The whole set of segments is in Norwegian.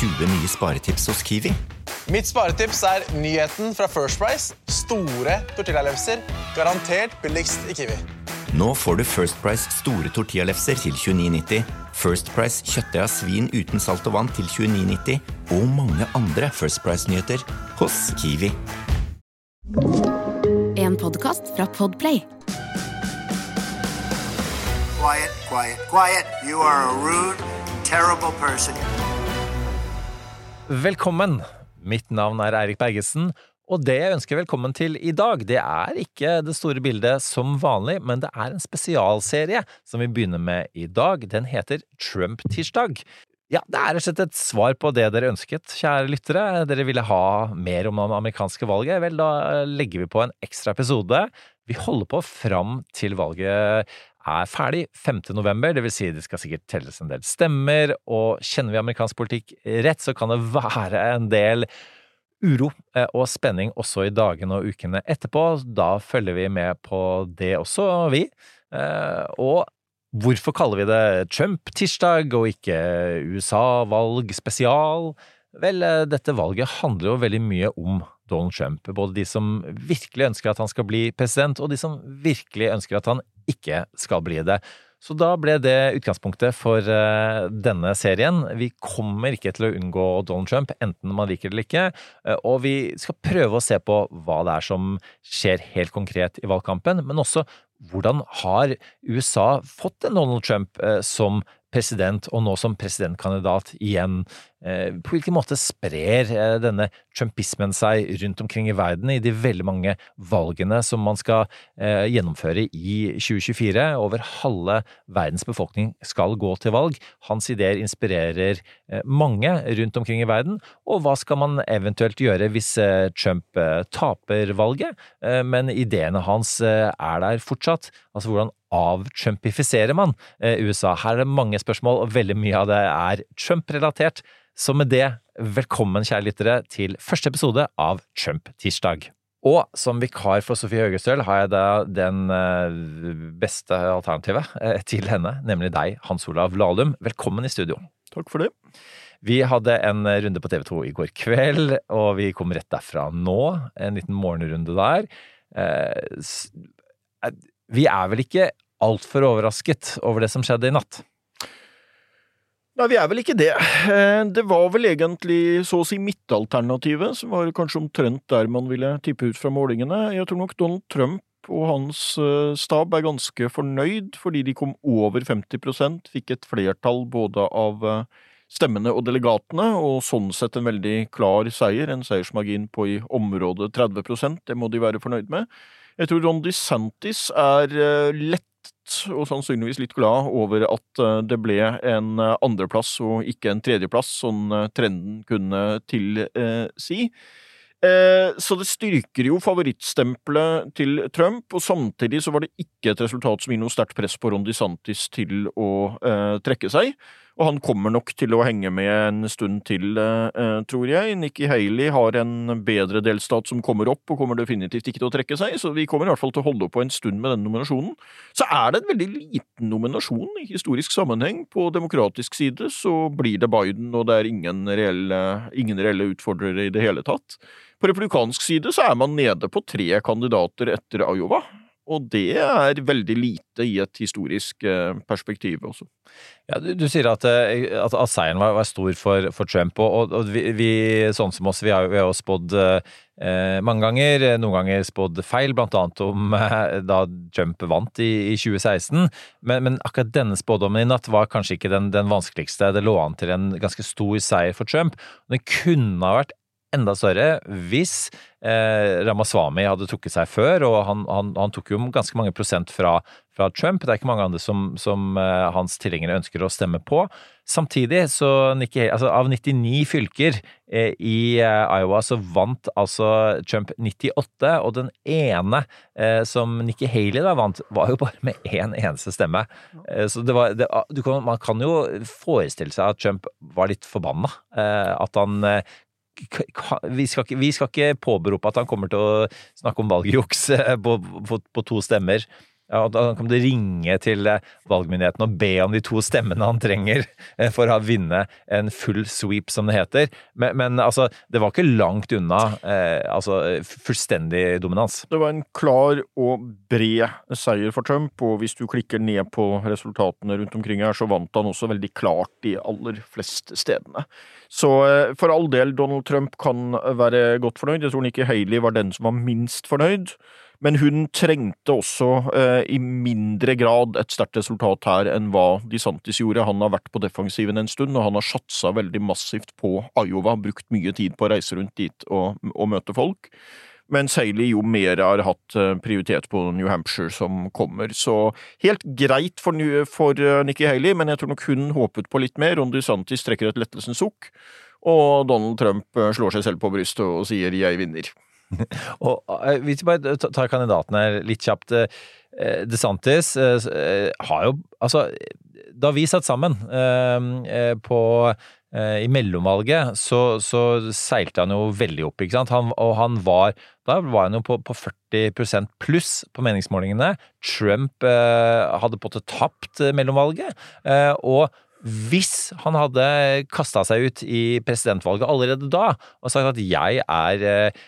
20 nye sparetips hos Kiwi. Mitt sparetips er nyheten fra First Price. Store tortillalefser. Garantert billigst i Kiwi. Nå får du First Price store tortillalefser til 29,90, First Price kjøttdeig av svin uten salt og vann til 29,90 og mange andre First Price-nyheter hos Kiwi. En podkast fra Podplay. Quiet, quiet, quiet. You are a rude, terrible person. Velkommen! Mitt navn er Eirik Bergesen, og det jeg ønsker velkommen til i dag, det er ikke det store bildet som vanlig, men det er en spesialserie som vi begynner med i dag. Den heter Trump-tirsdag. Ja, det er rett og slett et svar på det dere ønsket, kjære lyttere. Dere ville ha mer om det amerikanske valget. Vel, da legger vi på en ekstra episode. Vi holder på fram til valget er ferdig 5. november, det vil si det skal sikkert telles en del stemmer, og kjenner vi amerikansk politikk rett, så kan det være en del uro eh, og spenning også i dagene og ukene etterpå. Da følger vi med på det også, vi. Eh, og hvorfor kaller vi det Trump-tirsdag og ikke USA-valg spesial? Vel, eh, dette valget handler jo veldig mye om Donald Trump. Både de som virkelig ønsker at han skal bli president, og de som virkelig ønsker at han ikke skal bli det. Så da ble det utgangspunktet for uh, denne serien. Vi kommer ikke til å unngå Donald Trump, enten man liker det eller ikke. Uh, og vi skal prøve å se på hva det er som skjer helt konkret i valgkampen, men også hvordan har USA fått en Donald Trump som som president, og nå som presidentkandidat igjen. Eh, på hvilken måte sprer eh, denne trumpismen seg rundt omkring i verden i de veldig mange valgene som man skal eh, gjennomføre i 2024? Over halve verdens befolkning skal gå til valg. Hans ideer inspirerer mange rundt omkring i verden. Og hva skal man eventuelt gjøre hvis Trump taper valget, men ideene hans er der fortsatt? Altså hvordan avtrumpifiserer man USA? Her er det mange spørsmål, og veldig mye av det er Trump-relatert. Så med det, velkommen, kjære lyttere, til første episode av Trump-tirsdag. Og som vikar for Sofie Høgestøl har jeg da den beste alternativet til henne, nemlig deg, Hans Olav Lahlum. Velkommen i studio. Takk for det. Vi hadde en runde på TV 2 i går kveld, og vi kom rett derfra nå. En liten morgenrunde der. Vi er vel ikke altfor overrasket over det som skjedde i natt? Nei, vi er vel ikke det. Det var vel egentlig så å si midtalternativet, som var kanskje omtrent der man ville tippe ut fra målingene. Jeg tror nok Donald Trump og hans stab er ganske fornøyd, fordi de kom over 50% fikk et flertall både av stemmene og delegatene, og sånn sett en veldig klar seier, en seiersmargin på i området 30 det må de være fornøyd med. Jeg tror Ron DeSantis er lett og sannsynligvis litt glad over at det ble en andreplass og ikke en tredjeplass, sånn trenden kunne tilsi. Så det styrker jo favorittstempelet til Trump, og samtidig så var det ikke et resultat som gir noe sterkt press på Ron DeSantis til å trekke seg. Og han kommer nok til å henge med en stund til, tror jeg. Nikki Haley har en bedre delstat som kommer opp, og kommer definitivt ikke til å trekke seg, så vi kommer i hvert fall til å holde på en stund med den nominasjonen. Så er det en veldig liten nominasjon i historisk sammenheng. På demokratisk side så blir det Biden, og det er ingen reelle, ingen reelle utfordrere i det hele tatt. På republikansk side så er man nede på tre kandidater etter Iowa. Og det er veldig lite i et historisk perspektiv også. Ja, du, du sier at, at, at seieren var, var, stor for, for Trump, og, og vi, vi, sånn som oss, vi har jo spådd eh, mange ganger, noen ganger spådd feil, blant annet om eh, da Trump vant i, i 2016. Men, men, akkurat denne spådommen i natt var kanskje ikke den, den vanskeligste. Det lå an til en ganske stor seier for Trump. Den kunne ha vært enda større hvis eh, Ramaswamy hadde trukket seg før, og han, han, han, tok jo ganske mange prosent fra, fra, Trump. Det er ikke mange andre som, som eh, hans tilhengere ønsker å stemme på. Samtidig, så Nikki, altså, av 99 fylker eh, i eh, Iowa, så vant altså Trump 98, og den ene eh, som Nikki Haley da vant, var jo bare med én eneste stemme. Eh, så det var, det, kan, man kan jo forestille seg at Trump var litt forbanna. at han vi skal, ikke, vi skal ikke påberope at han kommer til å snakke om valgjuks på, på, på, to stemmer. Ja, og han kan å ringe til eh, valgmyndigheten og be om de to stemmene han trenger eh, for å vinne en full sweep, som det heter. Men, men altså, det var ikke langt unna eh, altså, fullstendig dominans. Det var en klar og bred seier for Trump, og hvis du klikker ned på resultatene rundt omkring her, så vant han også veldig klart de aller fleste stedene. Så eh, for all del, Donald Trump kan være godt fornøyd. Jeg tror Nikki Haley var den som var minst fornøyd. Men hun trengte også eh, i mindre grad et sterkt resultat her enn hva De Santis gjorde. Han har vært på defensiven en stund, og han har satsa veldig massivt på Iowa, brukt mye tid på å reise rundt dit og, og møte folk. Mens Haley jo mer har hatt eh, prioritet på New Hampshire som kommer. Så helt greit for, for eh, Nikki Haley, men jeg tror nok hun håpet på litt mer. Ron DeSantis trekker et lettelsens sukk, og Donald Trump eh, slår seg selv på brystet og sier 'jeg vinner'. og eh, Hvis vi bare tar kandidatene litt kjapt. Eh, DeSantis eh, har jo Altså, da vi satt sammen på i mellomvalget, så, så, seilte han jo veldig opp, ikke sant. Han, og han var Da var han jo på, på 40% pluss på meningsmålingene. Trump eh, hadde på en måte tapt mellomvalget. Eh, og hvis han hadde kasta seg ut i presidentvalget allerede da og sagt at jeg er eh,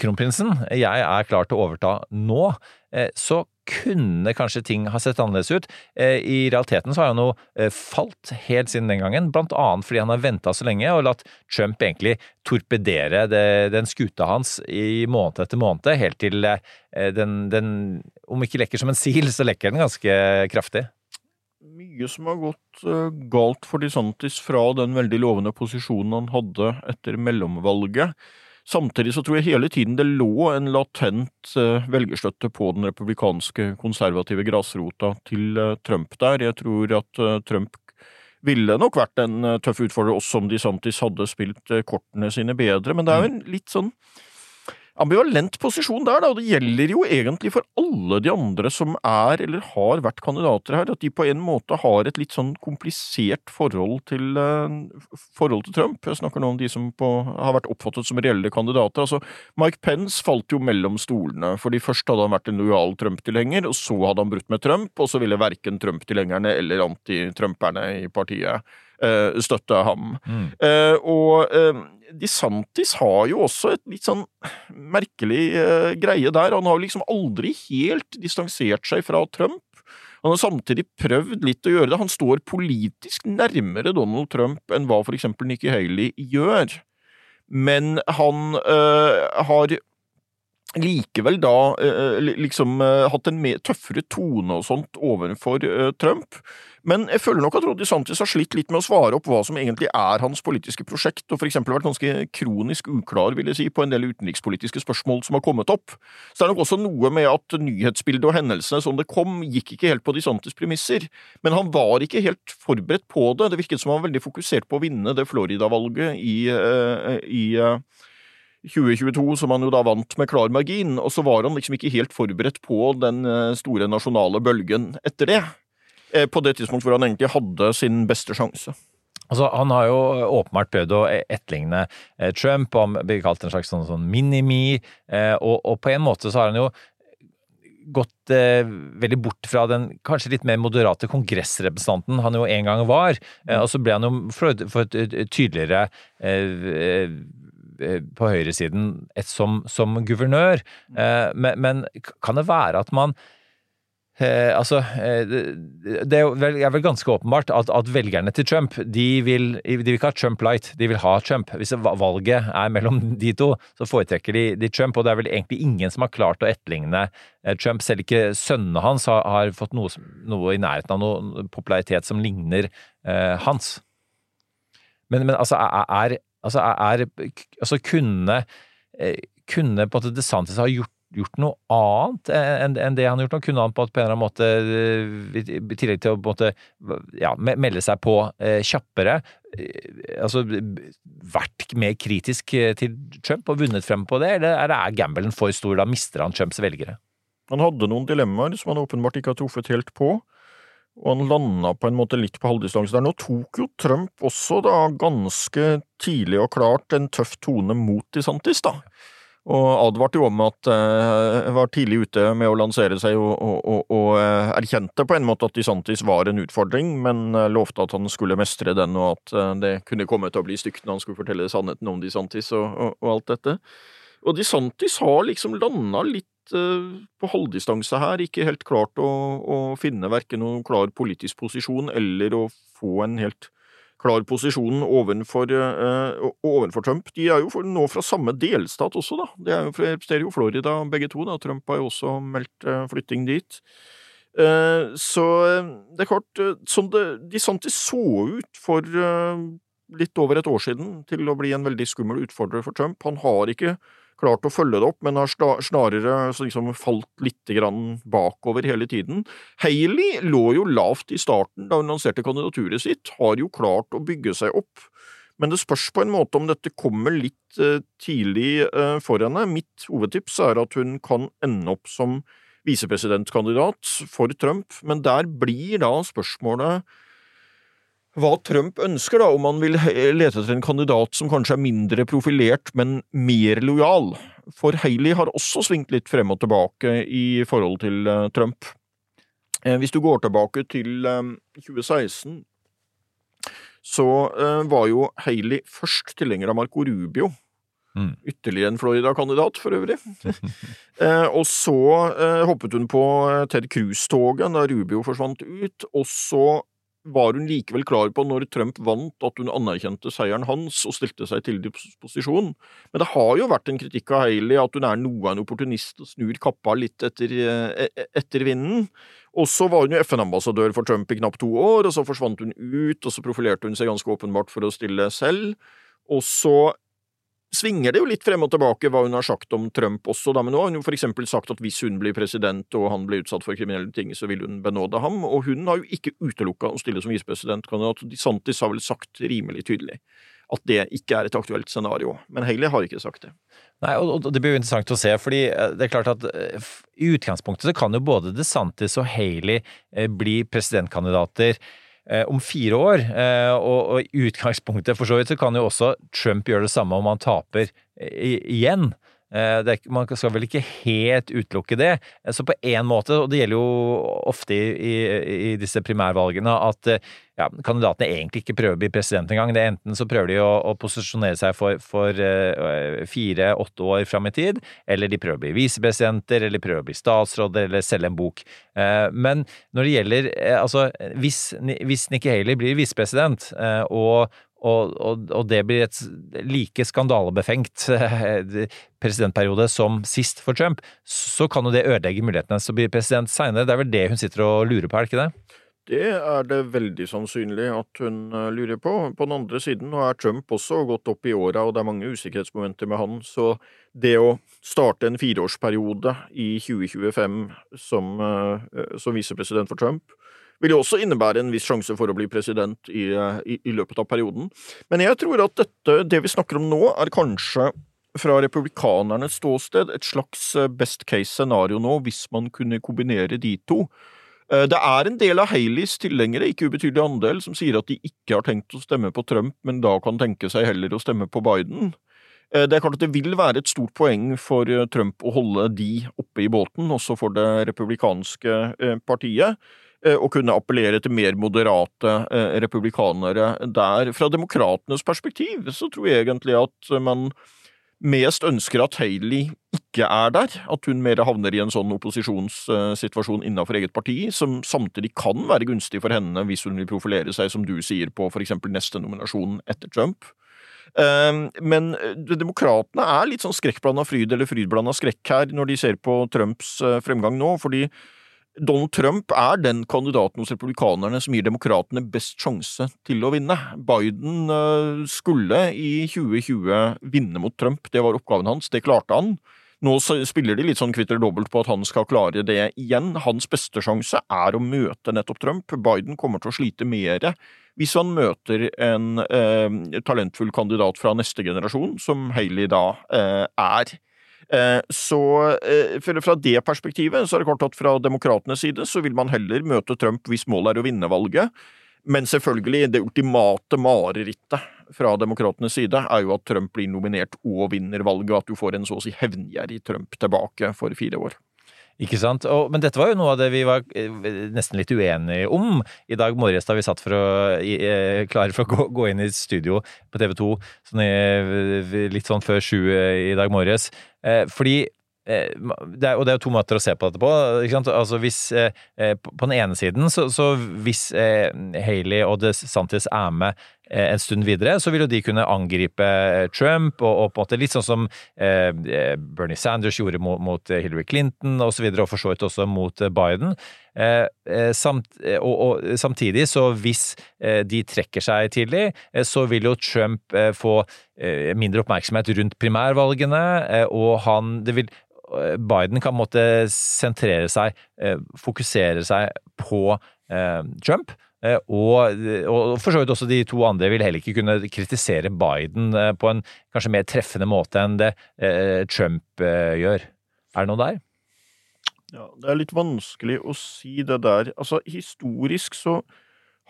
kronprinsen, jeg er klar til å overta nå, eh, så kunne kanskje ting ha sett annerledes ut. Eh, I realiteten så har han jo eh, falt helt siden den gangen, blant annet fordi han har venta så lenge og latt Trump egentlig torpedere det, den skuta hans i måned etter måned, helt til eh, den, den, om ikke lekker som en sil, så lekker den ganske kraftig mye som har gått galt for DeSantis fra den veldig lovende posisjonen han hadde etter mellomvalget. Samtidig så tror jeg hele tiden det lå en latent uh, velgerstøtte på den republikanske konservative grasrota til uh, Trump der. Jeg tror at Trump ville nok vært en tøff utfordrer også om de samtidig hadde spilt kortene sine bedre, men det er jo en litt sånn ambivalent posisjon der, da, og det gjelder jo egentlig for alle de andre som er eller har vært kandidater her, at de på en måte har et litt sånn komplisert forhold til, uh, forhold til Trump. Jeg snakker nå om de som på, har vært oppfattet som reelle kandidater. Altså, Mike Pence falt jo mellom stolene, fordi først hadde han vært en lojal Trump-tilhenger, og så hadde han brutt med Trump, og så ville verken Trump-tilhengerne eller anti-Trumperne i partiet støtte ham. Mm. Uh, og DeSantis har jo også et litt sånn merkelig greie der. Han har liksom aldri helt distansert seg fra Trump. Han har samtidig prøvd litt å gjøre det. Han står politisk nærmere Donald Trump enn hva for eksempel Nikki Haley gjør. Men han uh, har likevel da uh, liksom hatt en mer tøffere tone og sånt overfor Trump. Men jeg føler nok at Roddy Santis har slitt litt med å svare opp hva som egentlig er hans politiske prosjekt, og for eksempel vært ganske kronisk uklar, vil jeg si, på en del utenrikspolitiske spørsmål som har kommet opp. Så det er nok også noe med at nyhetsbildet og hendelsene som det kom, gikk ikke helt på De Santis premisser. Men han var ikke helt forberedt på det. Det virket som han var veldig fokusert på å vinne det Florida-valget i, i 2022, som han jo da vant med klar margin, og så var han liksom ikke helt forberedt på den eh, store nasjonale bølgen etter det. Eh, på det tidspunkt hvor han egentlig hadde sin beste sjanse. Altså, han har jo åpenbart prøvd å etterligne eh, Trump, han blir kalt en slags sånn, sånn mini-me, eh, og, og, på en måte så har han jo gått eh, veldig bort fra den kanskje litt mer moderate kongressrepresentanten han jo en gang var, eh, og så ble han jo for, for et, tydeligere eh, på høyresiden som, som guvernør. Men, men, kan det være at man Eh, altså, eh, det er, vel, er vel ganske åpenbart at, at, velgerne til Trump de vil, de vil, ikke ha Trump light, de vil ha Trump. Hvis valget er mellom de to, så foretrekker de, de Trump. Og det er vel egentlig ingen som har klart å etterligne eh, Trump. Selv ikke sønnene hans har, har fått noe, noe, i nærheten av noe popularitet som ligner eh, hans. Men, men altså, er, altså, er, altså kunne, eh, kunne på en måte DeSantis ha gjort gjort noe annet enn, enn det han har gjort nå? Kunne han på, en eller annen måte, eh, i tillegg til å måte, ja, melde seg på eh, kjappere, eh, altså vært mer kritisk til Trump og vunnet frem på det, eller er gambelen for stor? Da mister han Trumps velgere? Han hadde noen dilemmaer som han åpenbart ikke har truffet helt på. Og han landa på en måte litt på halvdistanse der. Nå tok jo Trump også da ganske tidlig og klart en tøff tone mot DeSantis, da. og advarte jo om at uh, var tidlig ute med å lansere seg og, og, og, og uh, erkjente på en måte at DeSantis var en utfordring, men uh, lovte at han skulle mestre den, og at det kunne komme til å bli stygt når han skulle fortelle sannheten om DeSantis og, alt dette. Og DeSantis har liksom landa litt på halvdistanse her, ikke helt klart å, å finne verken noen klar politisk posisjon eller å få en helt klar posisjon ovenfor, uh, ovenfor, Trump. De er jo nå fra samme delstat også, da. De er jo, representerer jo Florida begge to, da. Trump har jo også meldt uh, flytting dit. Uh, så det er klart, sånn det, De Santis så ut for litt over et år siden til å bli en veldig skummel utfordrer for Trump. Han har ikke klart å følge det opp, men har snarere liksom falt litt bakover hele tiden. Haley lå jo lavt i starten da hun lanserte kandidaturet sitt, har jo klart å bygge seg opp. Men det spørs på en måte om dette kommer litt uh, tidlig uh, for henne. Mitt hovedtips er at hun kan ende opp som visepresidentkandidat for Trump, men der blir da spørsmålet hva Trump ønsker, da, om han vil lete etter en kandidat som kanskje er mindre profilert, men mer lojal. For Haley har også svingt litt frem og tilbake i forhold til uh, Trump. Eh, hvis du går tilbake til eh, 2016, så eh, var jo Haley først tilhenger av Marco Rubio. Mm. Ytterligere en Florida-kandidat, for øvrig. Eh, og så eh, hoppet hun på Ted Cruz-toget da Rubio forsvant ut, og så var hun likevel klar på, når Trump vant, at hun anerkjente seieren hans og stilte seg til disposisjon. Men det har jo vært en kritikk av Haley at hun er noe av en opportunist og snur kappa litt etter, eh, e-, etter vinden. Og så var hun jo FN-ambassadør for Trump i knapt to år, og så forsvant hun ut, og så profilerte hun seg ganske åpenbart for å stille selv. Og så svinger det jo litt frem og tilbake hva hun har sagt om Trump også, da, men nå har hun jo for eksempel sagt at hvis hun blir president og han blir utsatt for kriminelle ting, så vil hun benåde ham, og hun har jo ikke utelukka å stille som visepresidentkandidat. DeSantis har vel sagt rimelig tydelig at det ikke er et aktuelt scenario, men Haley har ikke sagt det. Nei, og Det blir jo interessant å se, fordi eh, det er klart at eh, i utgangspunktet så kan jo både DeSantis og Haley eh, bli presidentkandidater om fire år. Eh, og, i utgangspunktet for så vidt så kan jo også Trump gjøre det samme om han taper igjen. Eh, er, man skal vel ikke helt utelukke det. Så på én måte, og det gjelder jo ofte i, i, i disse primærvalgene, at ja, kandidatene egentlig ikke prøver å bli president engang. Det er enten så prøver de å, å posisjonere seg for, for fire-åtte år fram i tid, eller de prøver å bli visepresidenter, eller de prøver å bli statsråder, eller selge en bok. Men når det gjelder Altså, hvis, hvis Nikki Haley blir visepresident, og og, og, og, det blir et like skandalebefengt presidentperiode som sist for Trump, så kan jo det ødelegge mulighetene til å bli president seinere. Det er vel det hun sitter og lurer på, er det ikke det? Det er det veldig sannsynlig at hun eh, lurer på. På den andre siden nå er Trump også gått opp i åra, og det er mange usikkerhetsmomenter med han, så det å starte en fireårsperiode i 2025 som, eh, som visepresident for Trump vil jo også innebære en viss sjanse for å bli president i, i, i løpet av perioden. Men jeg tror at dette, det vi snakker om nå, er kanskje fra republikanernes ståsted et slags eh, best case-scenario nå, hvis man kunne kombinere de to. Eh, det er en del av Haleys tilhengere, ikke ubetydelig andel, som sier at de ikke har tenkt å stemme på Trump, men da kan tenke seg heller å stemme på Biden. Eh, det er klart at det vil være et stort poeng for Trump å holde de oppe i båten, også for det republikanske partiet. Eh, å kunne appellere til mer moderate eh, republikanere der. Fra demokratenes perspektiv så tror jeg egentlig at man mest ønsker at Haley ikke er der, at hun mer havner i en sånn opposisjonssituasjon innenfor eget parti, som samtidig kan være gunstig for henne hvis hun vil profilere seg, som du sier, på for eksempel neste nominasjon etter Trump. Men eh, demokratene er litt sånn skrekkblanda fryd eller frydblanda skrekk her når de ser på Trumps fremgang nå, fordi Donald Trump er den kandidaten hos republikanerne som gir demokratene best sjanse til å vinne. Biden eh, skulle i 2020 vinne mot Trump, det var oppgaven hans, det klarte han. Nå spiller de litt sånn kvitter dobbelt på at han skal klare det igjen. Hans beste sjanse er å møte nettopp Trump. Biden kommer til å slite mer hvis han møter en eh, talentfull kandidat fra neste generasjon, som Haley da eh, er. Eh, så eh, fra det perspektivet så er det klart at fra demokratenes side så vil man heller møte Trump hvis målet er å vinne valget. Men selvfølgelig, det ultimate marerittet fra demokratenes side, er jo at Trump blir nominert og vinner valget, og at du får en så å si hevngjerrig Trump tilbake for fire år. Ikke sant? Og, men dette var jo noe av det vi var eh, nesten litt uenige om i dag morges da vi satt for å, i, eh, klare for å gå, gå inn i studio på TV 2 sånn i, litt sånn før sju eh, i dag morges. Eh, fordi eh, det er, og det er jo to måter å se på dette på. Altså hvis, eh, eh, på den ene siden, så, så hvis eh, Haley og DeSantis er med eh, en stund videre, så vil jo de kunne angripe eh, Trump, og, og på en måte litt sånn som eh, eh, Bernie Sanders gjorde mot, mot eh, Hillary Clinton og så videre, og for så vidt også mot eh, Biden. Eh, eh, samt, eh, og, og samtidig, så hvis de trekker seg tidlig, så vil jo Trump få mindre oppmerksomhet rundt primærvalgene, og han det vil Biden kan måtte sentrere seg, fokusere seg på Trump. Og, og for så vidt også de to andre vil heller ikke kunne kritisere Biden på en kanskje mer treffende måte enn det Trump gjør. Er det noe der? Ja, det er litt vanskelig å si det der. Altså, historisk så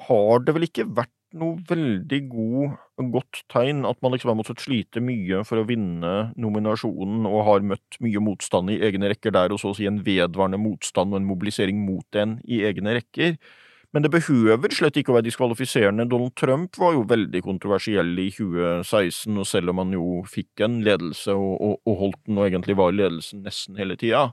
har det vel ikke vært noe veldig god, godt tegn at man liksom har måttet slite mye for å vinne nominasjonen og har møtt mye motstand i egne rekker der, og så å si en vedvarende motstand og en mobilisering mot en i egne rekker. Men det behøver slett ikke å være diskvalifiserende. Donald Trump var jo veldig kontroversiell i 2016, og selv om han jo fikk en ledelse og, og, og holdt den og egentlig var ledelsen nesten hele tida,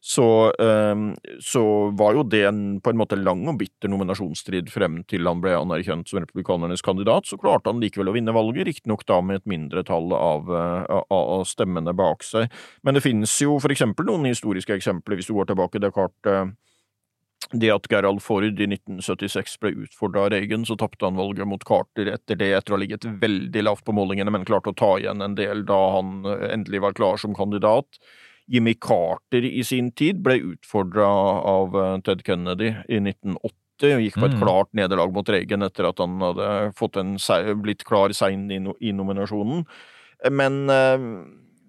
så, ehm, så var jo det en, på en måte lang og bitter nominasjonsstrid frem til han ble anerkjent som republikanernes kandidat. Så klarte han likevel å vinne valget, riktignok da med et mindretall av, eh, av, av stemmene bak seg. Men det finnes jo for eksempel noen historiske eksempler, hvis du går tilbake. Det klart eh, det at Gerald Ford i 1976 ble utfordra av Reagan, så tapte han valget mot Carter etter det, etter å ha ligget veldig lavt på målingene, men klarte å ta igjen en del da han eh, endelig var klar som kandidat. Jimmy Carter i sin tid ble utfordra av eh, Ted Kennedy i 1980 og gikk på et Mm. klart nederlag mot Reagan etter at han hadde fått en, blitt klar sein i, i nominasjonen. Men eh,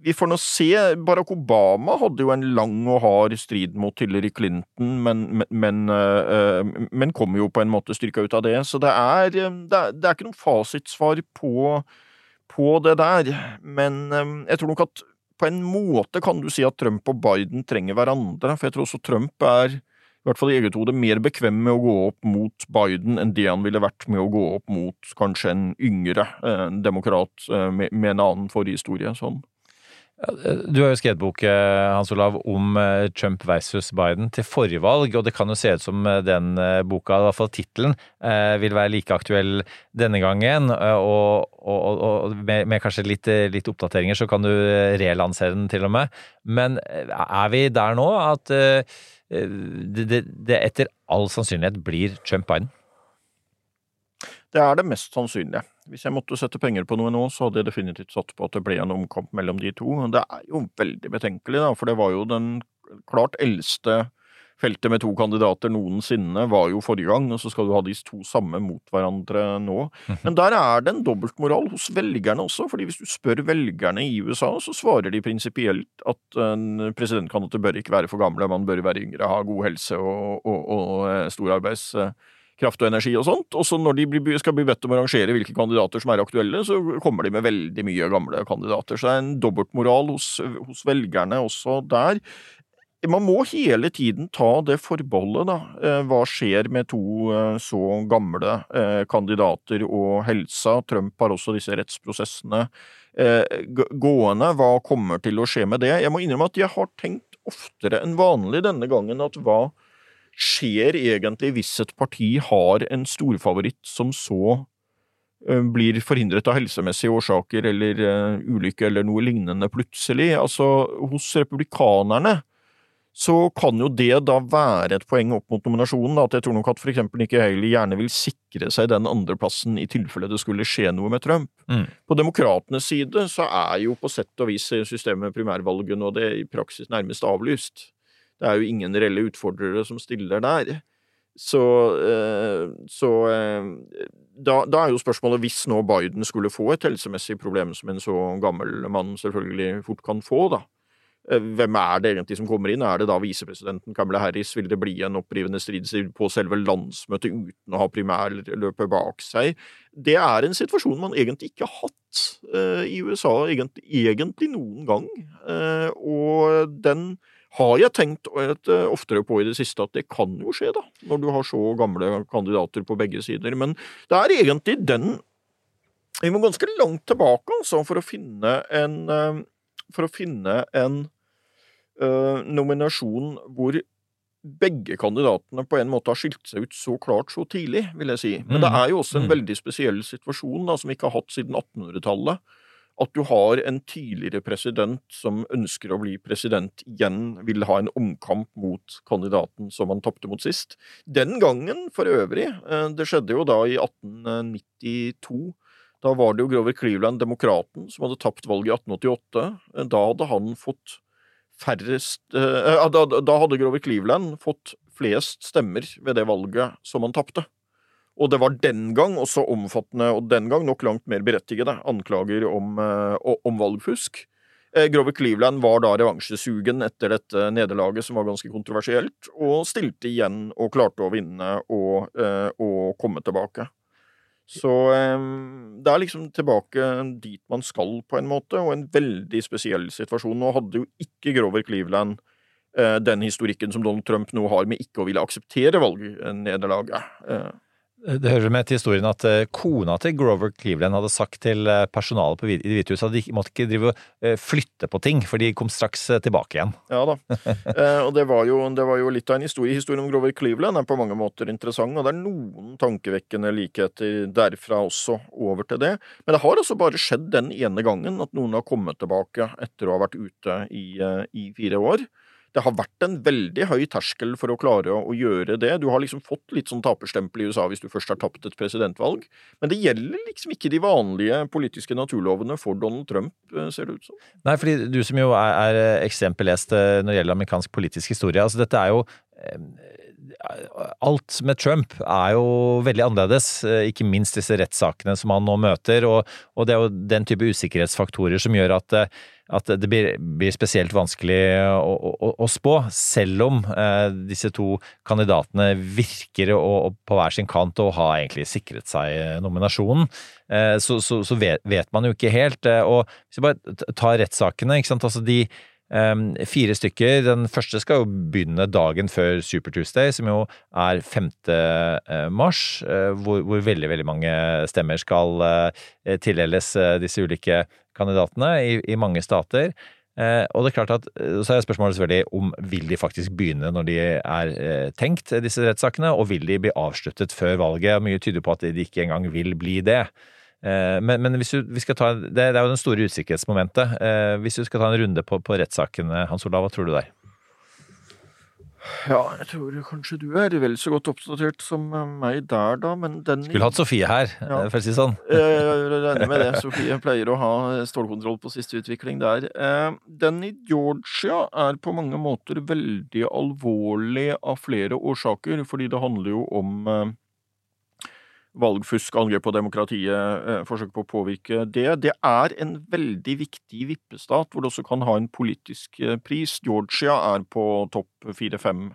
vi får nå se. Barack Obama hadde jo en lang og hard strid mot Hillary Clinton, men, men, men, eh, kom jo på en måte styrka ut av det. Så det er, det er, det er ikke noe fasitsvar på, på det der. Men jeg tror nok at på en måte kan du si at Trump og Biden trenger hverandre, for jeg tror også Trump er i hvert fall i eget hode mer bekvem med å gå opp mot Biden enn det han ville vært med å gå opp mot kanskje en yngre eh, demokrat eh, med, med en annen forhistorie. Sånn. Du har jo skrevet bok, eh, Hans Olav, om eh, Trump versus Biden til forrige valg, og det kan jo se ut som eh, den boka, i hvert fall tittelen, vil være like aktuell denne gangen. Og, og, og med, med kanskje litt, litt oppdateringer så kan du relansere den til og med. Men er vi der nå at det, det, det etter all sannsynlighet blir Trump-Biden? Det er det mest sannsynlige. Hvis jeg måtte sette penger på noe nå, så hadde jeg definitivt satt på at det ble en omkamp mellom de to. Det er jo veldig betenkelig, da, for det var jo den klart eldste feltet med to kandidater noensinne, var jo forrige gang, og så skal du ha de to samme mot hverandre nå. Men der er det en dobbeltmoral hos velgerne også, fordi hvis du spør velgerne i USA, så svarer de prinsipielt at en presidentkandidat bør ikke være for gamle, man bør være yngre, ha god helse og, og, og eh, stor arbeids kraft og energi og sånt. Og så når de skal bli bedt om å rangere hvilke kandidater som er aktuelle, så kommer de med veldig mye gamle kandidater. Så det er en dobbeltmoral hos, hos velgerne også der. Man må hele tiden ta det forbeholdet, da. Eh, Hva skjer med to eh, så gamle eh, kandidater og helsa? Trump har også disse rettsprosessene gående. Hva kommer til å skje med det? Jeg må innrømme at jeg har tenkt oftere enn vanlig denne gangen at hva skjer egentlig hvis et parti har en storfavoritt som så eh, blir forhindret av helsemessige årsaker eller eh, ulykke eller noe lignende plutselig? Altså, hos republikanerne så kan jo det da være et poeng opp mot nominasjonen, at jeg tror nok at for eksempel Nikki Haley gjerne vil sikre seg den andreplassen i tilfelle det skulle skje noe med Trump. Mm. På demokratenes side så er jo på sett og vis systemet med primærvalgene og det i praksis nærmest avlyst. Det er jo ingen reelle utfordrere som stiller der. Så, eh, så eh, da, da er jo spørsmålet, hvis nå Biden skulle få et helsemessig problem som en så gammel mann selvfølgelig fort kan få, da, Eh, Hvem er det egentlig som kommer inn? Er det da visepresidenten Kamala Harris? Vil det bli en opprivende strid på selve landsmøtet uten å ha primærløpet bak seg? Det er en situasjon man egentlig ikke har hatt i USA egentlig, egentlig noen gang. Og den har jeg tenkt et, eh, oftere på i det siste at det kan jo skje, da, når du har så gamle kandidater på begge sider. Men det er egentlig den Vi må ganske langt tilbake, altså, for å finne en eh, For å finne en uh, nominasjon hvor begge kandidatene på en måte har skilt seg ut så klart så tidlig, vil jeg si. Men det Mm. er jo også en Mm. veldig spesiell situasjon da, som vi ikke har hatt siden 1800-tallet. At du har en tidligere president som ønsker å bli president igjen, vil ha en omkamp mot kandidaten som han tapte mot sist. Den gangen, for øvrig, eh, det skjedde jo da i 1892. Da var det jo Grover Cleveland, demokraten, som hadde tapt valget i 1888. Eh, Da hadde han fått færrest eh, da hadde Grover Cleveland fått flest stemmer ved det valget som han tapte. Og det var den gang også omfattende, og den gang nok langt mer berettigede, anklager om, eh, om valgfusk. Eh, Grover Cleveland var da revansjesugen etter dette nederlaget, som var ganske kontroversielt, og stilte igjen og klarte å vinne og, eh, og komme tilbake. Så det er liksom tilbake dit man skal, på en måte, og en veldig spesiell situasjon. Nå hadde jo ikke Grover Cleveland den historikken som Donald Trump nå har med ikke å ville akseptere valgnederlaget. Det hører med til historien at eh, kona til Grover Cleveland hadde sagt til eh, personalet på i Det hvite huset at de måtte ikke drive og eh, flytte på ting, for de kom straks tilbake igjen. Ja da. Og det var, jo, det var jo litt av en historie. Historien om Grover Cleveland er på mange måter interessant, og det er noen tankevekkende likheter derfra også over til det. Men det har altså bare skjedd den ene gangen at noen har kommet tilbake etter å ha vært ute i, i fire år. Det har vært en veldig høy terskel for å klare å, gjøre det. Du har liksom fått litt sånn taperstempel i USA hvis du først har tapt et presidentvalg. Men det gjelder liksom ikke de vanlige politiske naturlovene for Donald Trump, eh, ser det ut som. Nei, fordi du som jo er, er eh, ekstremt belest eh, når det gjelder amerikansk politisk historie, altså dette er jo Alt med Trump er jo veldig annerledes, ikke minst disse rettssakene som han nå møter, og, og det er jo den type usikkerhetsfaktorer som gjør at, at det blir, blir spesielt vanskelig å, å, å spå, selv om eh, disse to kandidatene virker å, på hver sin kant og har egentlig sikret seg eh, nominasjonen. Eh, så, så, så vet, vet man jo ikke helt. Og hvis vi bare tar rettssakene, ikke sant. Altså de eh, fire stykker. Den første skal jo begynne dagen før Super Tuesday, som jo er 5. eh, mars, hvor, hvor veldig, veldig mange stemmer skal tildeles disse ulike kandidatene i, i mange stater. Eh, og det er klart at, eh, Så er spørsmålet selvfølgelig om vil de faktisk begynne når de er eh, tenkt, eh, disse rettssakene, og vil de bli avsluttet før valget? Mye tyder på at de ikke engang vil bli det. Eh, Men, men hvis du, vi skal ta, det, det er jo den store usikkerhetsmomentet. Eh, Hvis du skal ta en runde på, på rettssakene, Hans Olav, hva tror du der? Ja, jeg tror kanskje du er vel så godt oppdatert som meg der, da, men den Skulle hatt Sofie her, Ja. eh, for å si det sånn. Jeg regner med det. Sofie pleier å ha stålkontroll på siste utvikling der. Eh, Den i Georgia er på mange måter veldig alvorlig av flere årsaker, fordi det handler jo om eh, valgfusk, angrep på demokratiet, eh, forsøk på å påvirke det. Det er en veldig viktig vippestat, hvor det også kan ha en politisk eh, pris. Georgia er på topp fire-fem,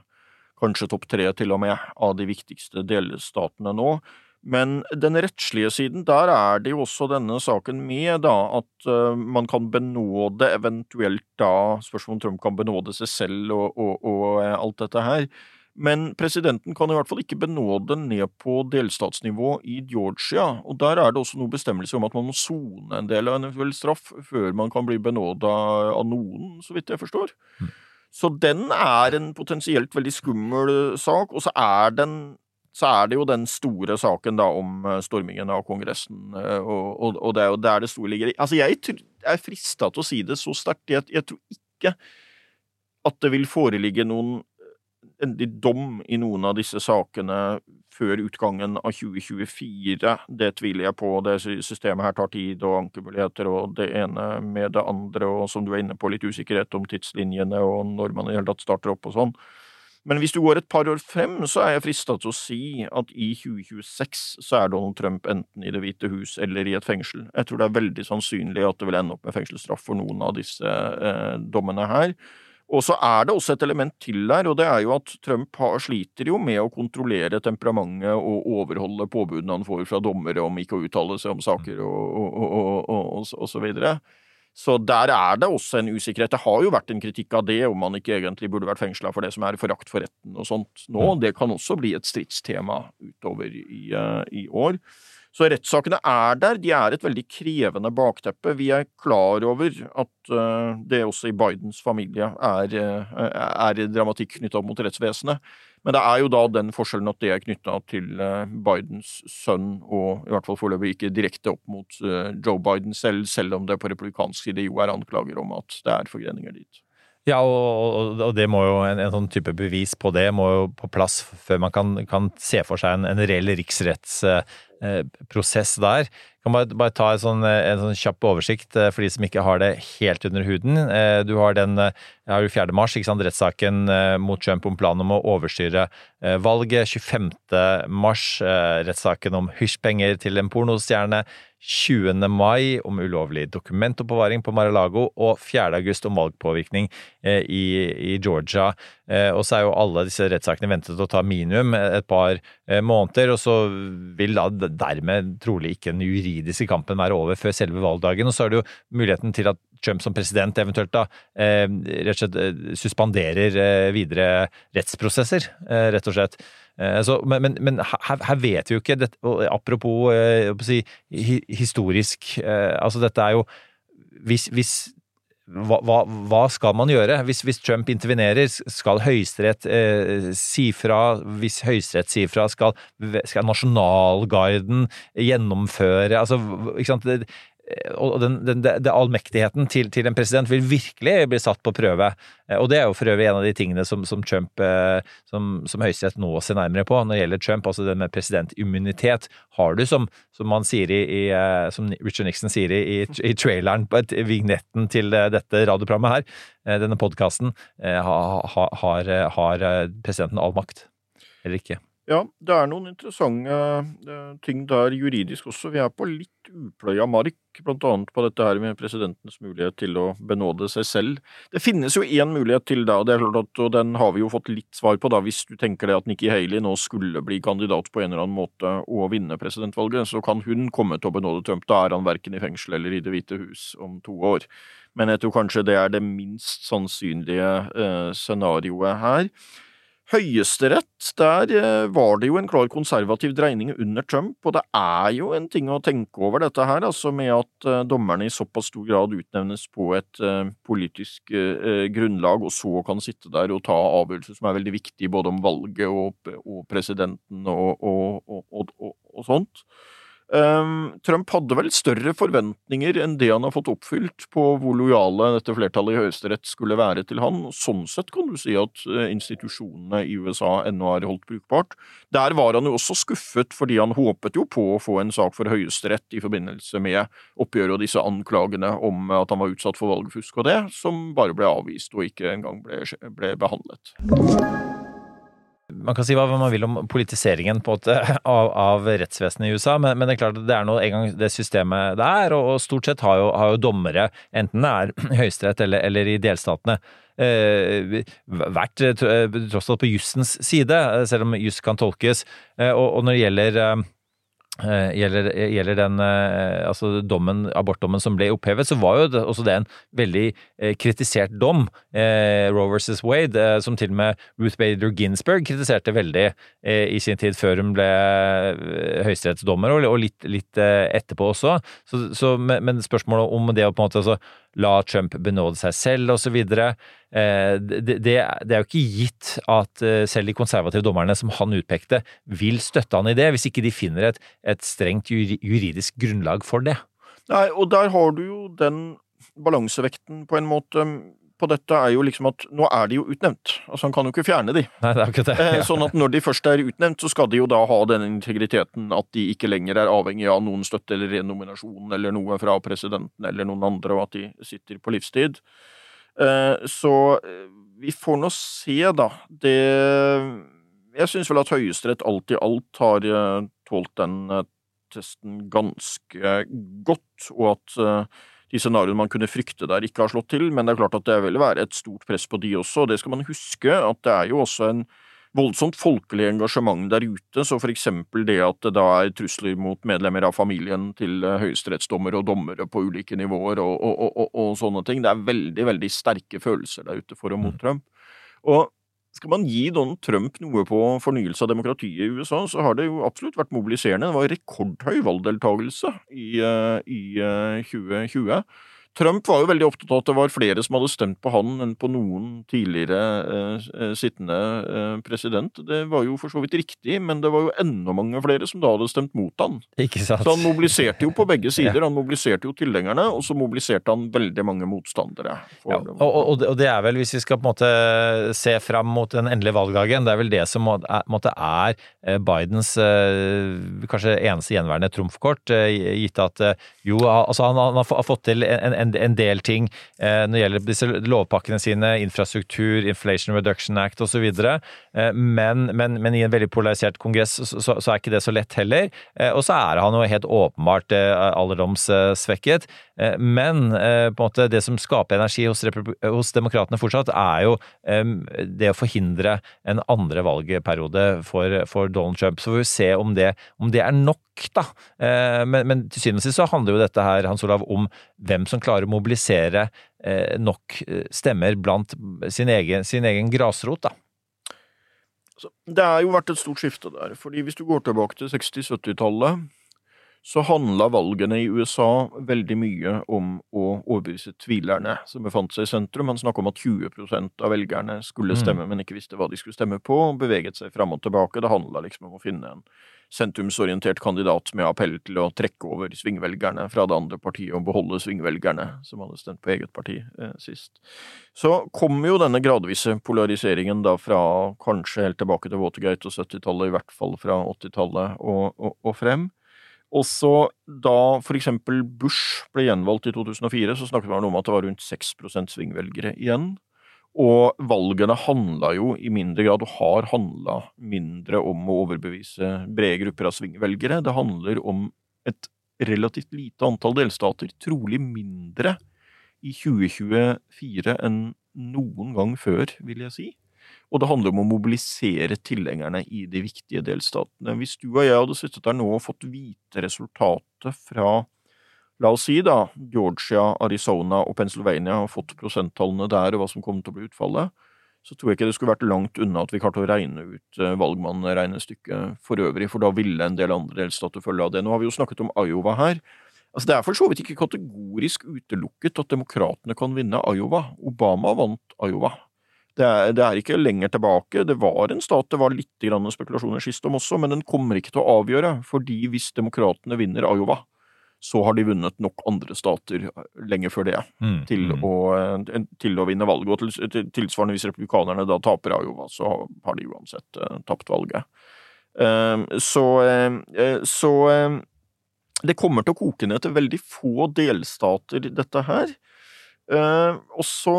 kanskje topp tre til og med, av de viktigste delstatene nå. Men den rettslige siden, der er det jo også denne saken med, da, at eh, man kan benåde eventuelt da, Spørsmålet om Trump kan benåde seg selv og, og, og alt dette her. Men presidenten kan i hvert fall ikke benåde ned på delstatsnivå i Georgia, og der er det også noen bestemmelser om at man må sone en del av en eventuell straff før man kan bli benåda av noen, så vidt jeg forstår. Så den er en potensielt veldig skummel sak, og så er, den, så er det jo den store saken da om eh, stormingen av Kongressen, eh, og, og, og det er jo der det store ligger. Altså, jeg er frista til å si det så sterkt. Jeg, jeg tror ikke at det vil foreligge noen endelig dom i noen av disse sakene før utgangen av 2024. Det tviler jeg på. Det systemet her tar tid og ankemuligheter og det ene med det andre, og som du er inne på, litt usikkerhet om tidslinjene og når man i det hele tatt starter opp og sånn. Men hvis du går et par år frem, så er jeg frista til å si at i 2026 så er Donald Trump enten i Det hvite hus eller i et fengsel. Jeg tror det er veldig sannsynlig at det vil ende opp med fengselsstraff for noen av disse eh, dommene her. Og så er det også et element til der, og det er jo at Trump har, sliter jo med å kontrollere temperamentet og overholde påbudene han får fra dommere om ikke å uttale seg om saker og, og, og, og, så videre. Så der er det også en usikkerhet. Det har jo vært en kritikk av det, om man ikke egentlig burde vært fengsla for det som er forakt for retten og sånt nå. Det kan også bli et stridstema utover i, uh, i år. Så rettssakene er der, de er et veldig krevende bakteppe. Vi er klar over at uh, det også i Bidens familie er, uh, er dramatikk knytta opp mot rettsvesenet. Men det er jo da den forskjellen at det er knytta til uh, Bidens sønn, og i hvert fall foreløpig ikke direkte opp mot Joe Biden selv, selv om det på republikansk side jo er anklager om at det er forgreninger dit. Ja, og, og, det må jo en, en, sånn type bevis på det må jo på plass før man kan, kan se for seg en, en reell riksrettsprosess eh, der. Jeg kan bare, bare ta en sånn, en sånn, kjapp oversikt eh, for de som ikke har det helt under huden. Eh, du har den ja, 4. mars, ikke sant, rettssaken eh, mot Trump om planen om å overstyre valget. 25. mars, rettssaken om hysjpenger til en pornostjerne. 20. mai om ulovlig dokumentoppbevaring på Mar-a-Lago, og 4. august om valgpåvirkning i, i Georgia. Og så er jo alle disse rettssakene ventet å ta minimum et par måneder, og så vil da dermed trolig ikke den juridiske kampen være over før selve valgdagen. Og så er det jo muligheten til at Trump som president eventuelt da eh, rett og slett eh, suspenderer eh, videre rettsprosesser, eh, rett og slett. Eh, så, men, men her, her, vet vi jo ikke dette, Apropos eh, si, historisk Altså, dette er jo Hvis, hvis hva, hva, skal man gjøre? Hvis, hvis Trump intervenerer, skal Høyesterett eh, si fra? Hvis Høyesterett sier fra, skal, skal Nasjonalguiden gjennomføre altså, ikke sant? Det, og den, den, den allmektigheten til, til, en president vil virkelig bli satt på prøve. Eh, og det er jo for øvrig en av de tingene som, som Trump eh, som, som Høyesterett nå ser nærmere på når det gjelder Trump, altså det med presidentimmunitet. Har du, som, som, man sier i, i, eh, som Richard Nixon sier i, i traileren på et, vignetten til dette radioprogrammet her, denne podkasten, har, har, har presidenten all makt, eller ikke? Ja, det er noen interessante uh, ting der juridisk også. Vi er på litt upløya mark, blant annet på dette her med presidentens mulighet til å benåde seg selv. Det finnes jo én mulighet til da, det er klart at, og den har vi jo fått litt svar på da, hvis du tenker deg at Nikki Haley nå skulle bli kandidat på en eller annen måte og vinne presidentvalget, så kan hun komme til å benåde Trump. Da er han verken i fengsel eller i Det hvite hus om to år. Men jeg tror kanskje det er det minst sannsynlige eh, scenarioet her. Høyesterett, der eh, var det jo en klar konservativ dreining under Trump, og det er jo en ting å tenke over dette her, altså med at uh, dommerne i såpass stor grad utnevnes på et uh, politisk grunnlag, og så kan sitte der og ta avgjørelser som er veldig viktige både om valget og, og presidenten og, og, og sånt. Um, Trump hadde vel større forventninger enn det han har fått oppfylt på hvor lojale dette flertallet i Høyesterett skulle være til han. Sånn sett kan du si at uh, institusjonene i USA ennå har holdt brukbart. Der var han jo også skuffet, fordi han håpet jo på å få en sak for Høyesterett i forbindelse med oppgjøret og disse anklagene om at han var utsatt for valgfusk og det, som bare ble avvist og ikke engang ble, ble behandlet man kan si hva man vil om politiseringen måte, av, av, rettsvesenet i USA, men, men, det er klart det er nå engang det systemet det er, og, stort sett har jo, har jo dommere, enten det er Høyesterett eller, eller, i delstatene, eh, vært eh, tross alt på jussens side, selv om juss kan tolkes. Eh, og, og, når det gjelder eh, Eh, gjelder, gjelder, den eh, altså dommen, abortdommen som ble opphevet, så var jo det, også det en veldig eh, kritisert dom, eh, Roe versus Wade, eh, som til og med Ruth Bader Ginsburg kritiserte veldig eh, i sin tid før hun ble høyesterettsdommer, og, og litt, litt etterpå også. Så, så, men spørsmålet om det å på en måte altså, la Trump benåde seg selv, osv. Eh, det, det, det, er jo ikke gitt at eh, selv de konservative dommerne som han utpekte, vil støtte han i det, hvis ikke de finner et, et strengt juridisk grunnlag for det. Nei, og der har du jo den balansevekten på en måte på dette er jo liksom at nå er de jo utnevnt. Altså Han kan jo ikke fjerne de. Nei, det er ikke det. Ja. sånn at når de først er utnevnt, så skal de jo da ha den integriteten at de ikke lenger er avhengig av noen støtte eller renominasjon eller noe fra presidenten eller noen andre, og at de sitter på livstid. Eh, Så eh, vi får nå se, da. Det Jeg syns vel at Høyesterett alt i alt har eh, tålt den testen ganske godt, og at de scenarioene man kunne frykte der, ikke har slått til. Men det er klart at det vil være et stort press på de også, og det skal man huske, at det er jo også en voldsomt folkelig engasjement der ute, så for eksempel det at det da er trusler mot medlemmer av familien til eh, høyesterettsdommere og dommere på ulike nivåer og, og, og, og, sånne ting. Det er veldig, veldig sterke følelser der ute for og mot Trump. Og skal man gi Donald Trump noe på fornyelse av demokratiet i USA, så har det jo absolutt vært mobiliserende. Det var rekordhøy valgdeltagelse i, eh, i eh, 2020. Trump var jo veldig opptatt av at det var flere som hadde stemt på han enn på noen tidligere eh, eh, sittende eh, president. Det var jo for så vidt riktig, men det var jo enda mange flere som da hadde stemt mot han. Ikke sant? Så han mobiliserte jo på begge sider. Han mobiliserte jo tilhengerne, og så mobiliserte han veldig mange motstandere. Ja, og, og, og det er vel, hvis vi skal på en måte se fram mot den endelige valgdagen, det er vel det som må- er, er eh, Bidens eh, kanskje eneste gjenværende trumfkort, gitt at jo, altså han, han har har fått til en, en, en del ting eh, når det gjelder disse lovpakkene sine, infrastruktur, Inflation Reduction Act osv., eh, men, men, men i en veldig polarisert kongress så, så, så er ikke det så lett heller. Eh, og så er han jo helt åpenbart eh, alderdomssvekket. Eh, Men eh, en måte det som skaper energi hos, hos demokratene fortsatt, er jo eh, det å forhindre en andre valgperiode for, for Donald Trump. Så får vi se om det, om det er nok, da. Eh, Men, men til syvende og sist så handler jo dette her, Hans Olav, om hvem som klarer å mobilisere eh, nok eh, stemmer blant sin egen, sin egen grasrot, da. Så det har jo vært et stort skifte der, fordi hvis du går tilbake til 60-70-tallet, så handla valgene i USA veldig mye om å overbevise tvilerne som befant seg i sentrum. Man snakka om at 20% av velgerne skulle Mm. stemme, men ikke visste hva de skulle stemme på, og beveget seg fram og tilbake. Det handla liksom om å finne en sentrumsorientert kandidat med appell til å trekke over svingvelgerne fra det andre partiet og beholde svingvelgerne, som hadde stemt på eget parti eh, sist. Så kom jo denne gradvise polariseringen da fra kanskje helt tilbake til Watergate og 70-tallet, i hvert fall fra 80-tallet og, og, og frem. Også da for eksempel Bush ble gjenvalgt i 2004, så snakket man om at det var rundt 6% svingvelgere igjen. Og valgene handla jo i mindre grad, og har handla mindre om å overbevise brede grupper av svingvelgere. Det handler om et relativt lite antall delstater, trolig mindre i 2024 enn noen gang før, vil jeg si. Og det handler om å mobilisere tilhengerne i de viktige delstatene. Hvis du og jeg hadde sittet der nå og fått vite resultatet fra La oss si da Georgia, Arizona og Pennsylvania har fått prosenttallene der og hva som kommer til å bli utfallet, så tror jeg ikke det skulle vært langt unna at vi klarte å regne ut eh, valgmannregnestykket for øvrig, for da ville en del andre delstater følge av det. Nå har vi jo snakket om Iowa her. Altså Det er for så vidt ikke kategorisk utelukket at demokratene kan vinne Iowa. Obama vant Iowa. Det er, det er ikke lenger tilbake. Det var en stat det var litt spekulasjoner sist om også, men den kommer ikke til å avgjøre, fordi hvis demokratene vinner Iowa, så har de vunnet nok andre stater lenge før det Mm, til, mm. å, eh, til å vinne valget. Og til, til, tilsvarende hvis republikanerne da taper Iowa, så har de uansett uh, tapt valget. Uh, så uh, så eh, det kommer til å koke ned til veldig få delstater, dette her. Eh, og så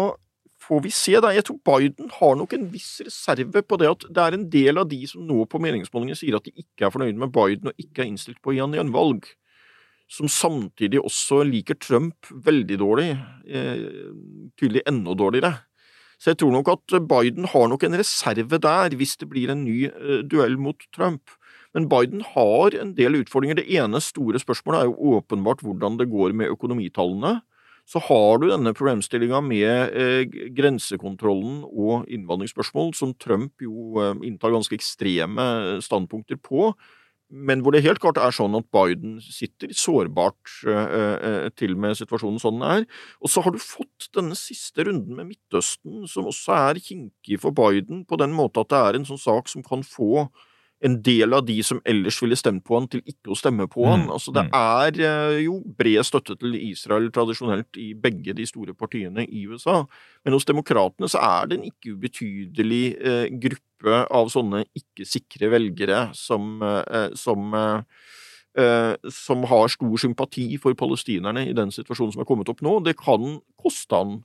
får vi se, da. Jeg tror Biden har nok en viss reserve på det at det er en del av de som nå på meningsmålingene sier at de ikke er fornøyd med Biden og ikke er innstilt på å gi han gjenvalg, som samtidig også liker Trump veldig dårlig, eh, tydelig enda dårligere. Så jeg tror nok at Biden har nok en reserve der hvis det blir en ny eh, duell mot Trump. Men Biden har en del utfordringer. Det ene store spørsmålet er jo åpenbart hvordan det går med økonomitallene. Så har du denne problemstillinga med eh, grensekontrollen og innvandringsspørsmål, som Trump jo inntar ganske ekstreme standpunkter på, men hvor det helt klart er sånn at Biden sitter sårbart eh, eh, til med situasjonen sånn den er. Og så har du fått denne siste runden med Midtøsten, som også er kinkig for Biden, på den måte at det er en sånn sak som kan få en del av de som ellers ville stemt på han, til ikke å stemme på han. Mm, Altså, det mm. er eh, jo bred støtte til Israel tradisjonelt i begge de store partiene i USA, men hos demokratene så er det en ikke ubetydelig eh, gruppe av sånne ikke-sikre velgere som, eh, som eh, eh, som har stor sympati for palestinerne i den situasjonen som er kommet opp nå. Det kan koste han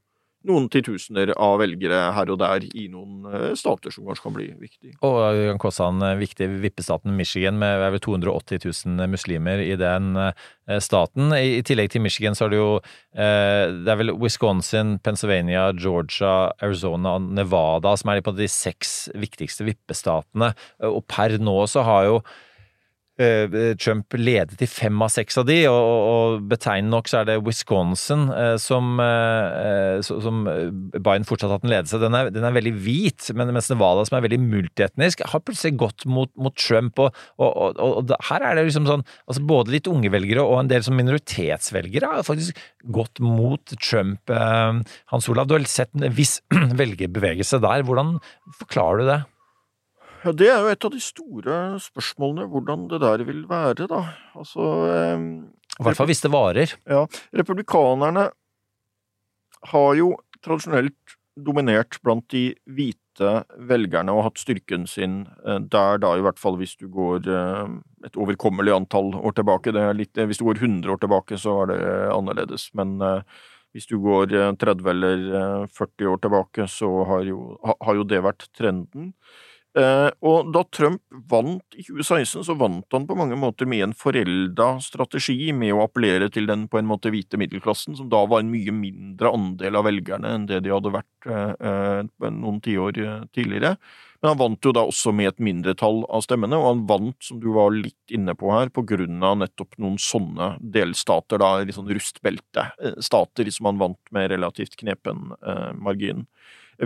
noen titusener av velgere her og der i noen eh, stater som kanskje kan bli viktige. Og vi kan også han viktig vippestaten Michigan med over 280 000 muslimer i den eh, staten. I tillegg til Michigan så er det jo eh, det er vel Wisconsin, Pennsylvania, Georgia, Arizona og Nevada som er de, på de seks viktigste vippestatene. Og per nå så har jo Trump ledet i fem av seks av de, og, og betegnende nok så er det Wisconsin eh, som, eh, som Biden fortsatt har hatt en ledelse. Den er, den er veldig hvit, men mens Nevada, som er veldig multietnisk, har plutselig gått mot, mot Trump. Og, og, og, her er det liksom sånn altså Både litt unge velgere og en del som minoritetsvelgere har faktisk gått mot Trump. Hans Olav, du har sett en viss velgerbevegelse der. Hvordan forklarer du det? Det er jo et av de store spørsmålene, hvordan det der vil være, da. Altså eh, I hvert fall hvis det varer. Ja. Republikanerne har jo tradisjonelt dominert blant de hvite velgerne og hatt styrken sin eh, der, da, i hvert fall hvis du går eh, et overkommelig antall år tilbake. Litt, eh, hvis du går 100 år tilbake, så er det annerledes, men hvis du går 30 eller 40 år tilbake, så har jo, har jo det vært trenden. Eh, og da Trump vant i 2016, så vant han på mange måter med en forelda strategi med å appellere til den på en måte hvite middelklassen, som da var en mye mindre andel av velgerne enn det de hadde vært eh, eh noen tiår tidligere. Men han vant jo da også med et mindretall av stemmene, og han vant, som du var litt inne på her, på grunn av nettopp noen sånne delstater, da, litt sånn rustbeltestater, som han vant med relativt knepen margin.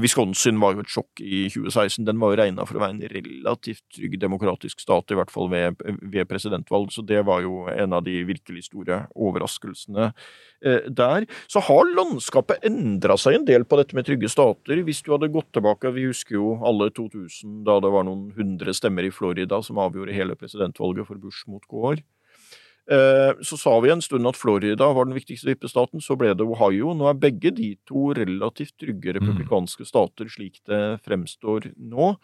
Wisconsin var jo et sjokk i 2016. Den var jo regna for å være en relativt trygg demokratisk stat, i hvert fall ved, ved, presidentvalg, så det var jo en av de virkelig store overraskelsene eh, der. Så har landskapet endra seg en del på dette med trygge stater. Hvis du hadde gått tilbake, vi husker jo alle 2000, da det var noen hundre stemmer i Florida som avgjorde hele presidentvalget for Bush mot Gore. Eh, så sa vi en stund at Florida var den viktigste vippestaten, så ble det Ohio. Nå er begge de to relativt trygge mm. republikanske stater, slik det fremstår nå.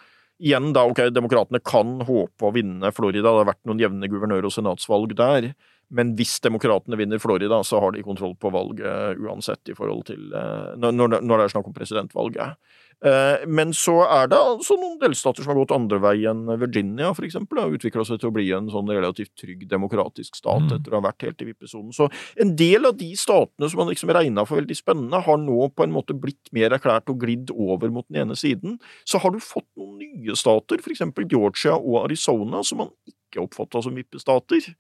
Igjen da, ok, Demokratene kan håpe å vinne Florida, det har vært noen jevne guvernør- og senatsvalg der. Men hvis demokratene vinner Florida, så har de kontroll på valget uansett i forhold til eh, når, det er snakk om presidentvalget. Eh, men så er det altså noen delstater som har gått andre vei enn Virginia, eksempel, og utvikla seg til å bli en sånn relativt trygg demokratisk stat mm. etter å ha vært helt i vippesonen. Så en del av de statene som man liksom regna for veldig spennende, har nå på en måte blitt mer erklært og glidd over mot den ene siden. Så har du fått noen nye stater, for eksempel Georgia og Arizona, som man ikke oppfatta som vippestater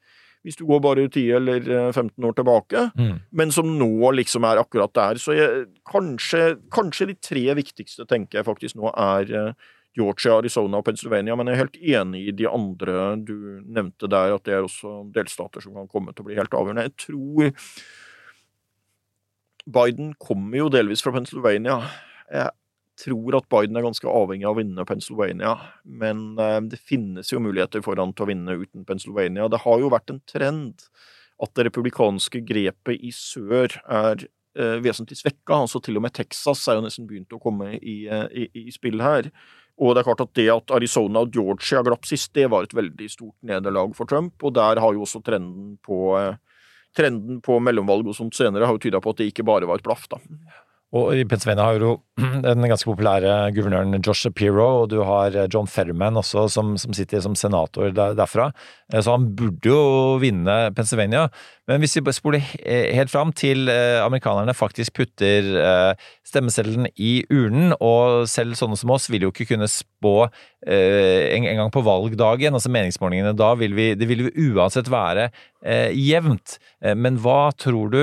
hvis du går bare 10 eller 15 eh, år tilbake, mm. men som nå liksom er akkurat der. Så jeg, kanskje, kanskje, de tre viktigste, tenker jeg faktisk nå, er eh, Georgia, Arizona og Pennsylvania, men jeg er helt enig i de andre du nevnte der, at det er også delstater som kan komme til å bli helt avgjørende. Jeg tror Biden kommer jo delvis fra Pennsylvania. Jeg tror at Biden er ganske avhengig av å vinne Pennsylvania, men eh, det finnes jo muligheter for han til å vinne uten Pennsylvania. Det har jo vært en trend at det republikanske grepet i sør er eh, vesentlig svekka. Altså til og med Texas er jo nesten begynt å komme i, eh, i, i spill her. Og det er klart at det at Arizona og Georgia glapp sist, det var et veldig stort nederlag for Trump. Og der har jo også trenden på, trenden på mellomvalg og sånt senere har jo tyda på at det ikke bare var et blaff, da. Og i Pennsylvania har du den ganske populære guvernøren Josh Shapiro, og du har John Ferman også, som, som sitter som senator der, derfra. Eh, så han burde jo vinne Pennsylvania. Men hvis vi spoler helt fram til eh, amerikanerne faktisk putter eh, stemmeseddelen i urnen, og selv sånne som oss vil jo ikke kunne spå en, gang på valgdagen, altså meningsmålingene da, vil vi, det vil jo uansett være jevnt. Men hva tror du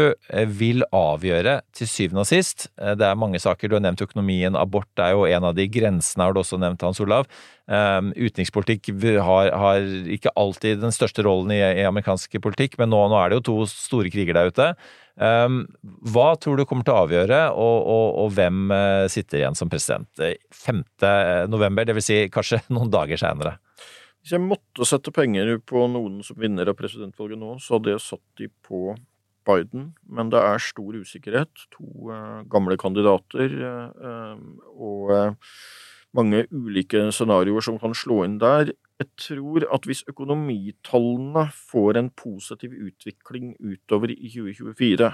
vil avgjøre til syvende og sist? Det er mange saker, du har nevnt økonomien, abort er jo en av de, grensene har du også nevnt, Hans Olav. Um, utenrikspolitikk har, har, ikke alltid den største rollen i, i amerikansk politikk, men nå, nå, er det jo to store kriger der ute. Um, hva tror du kommer til å avgjøre, og, og, og hvem uh, sitter igjen som president 5. november, dvs. Si kanskje noen dager senere? Hvis jeg måtte sette penger på noen som vinner av presidentvalget nå, så hadde jeg satt de på Biden, men det er stor usikkerhet. To uh, gamle kandidater, uh, og mange ulike scenarioer som kan slå inn der. Jeg tror at hvis økonomitallene får en positiv utvikling utover i 2024,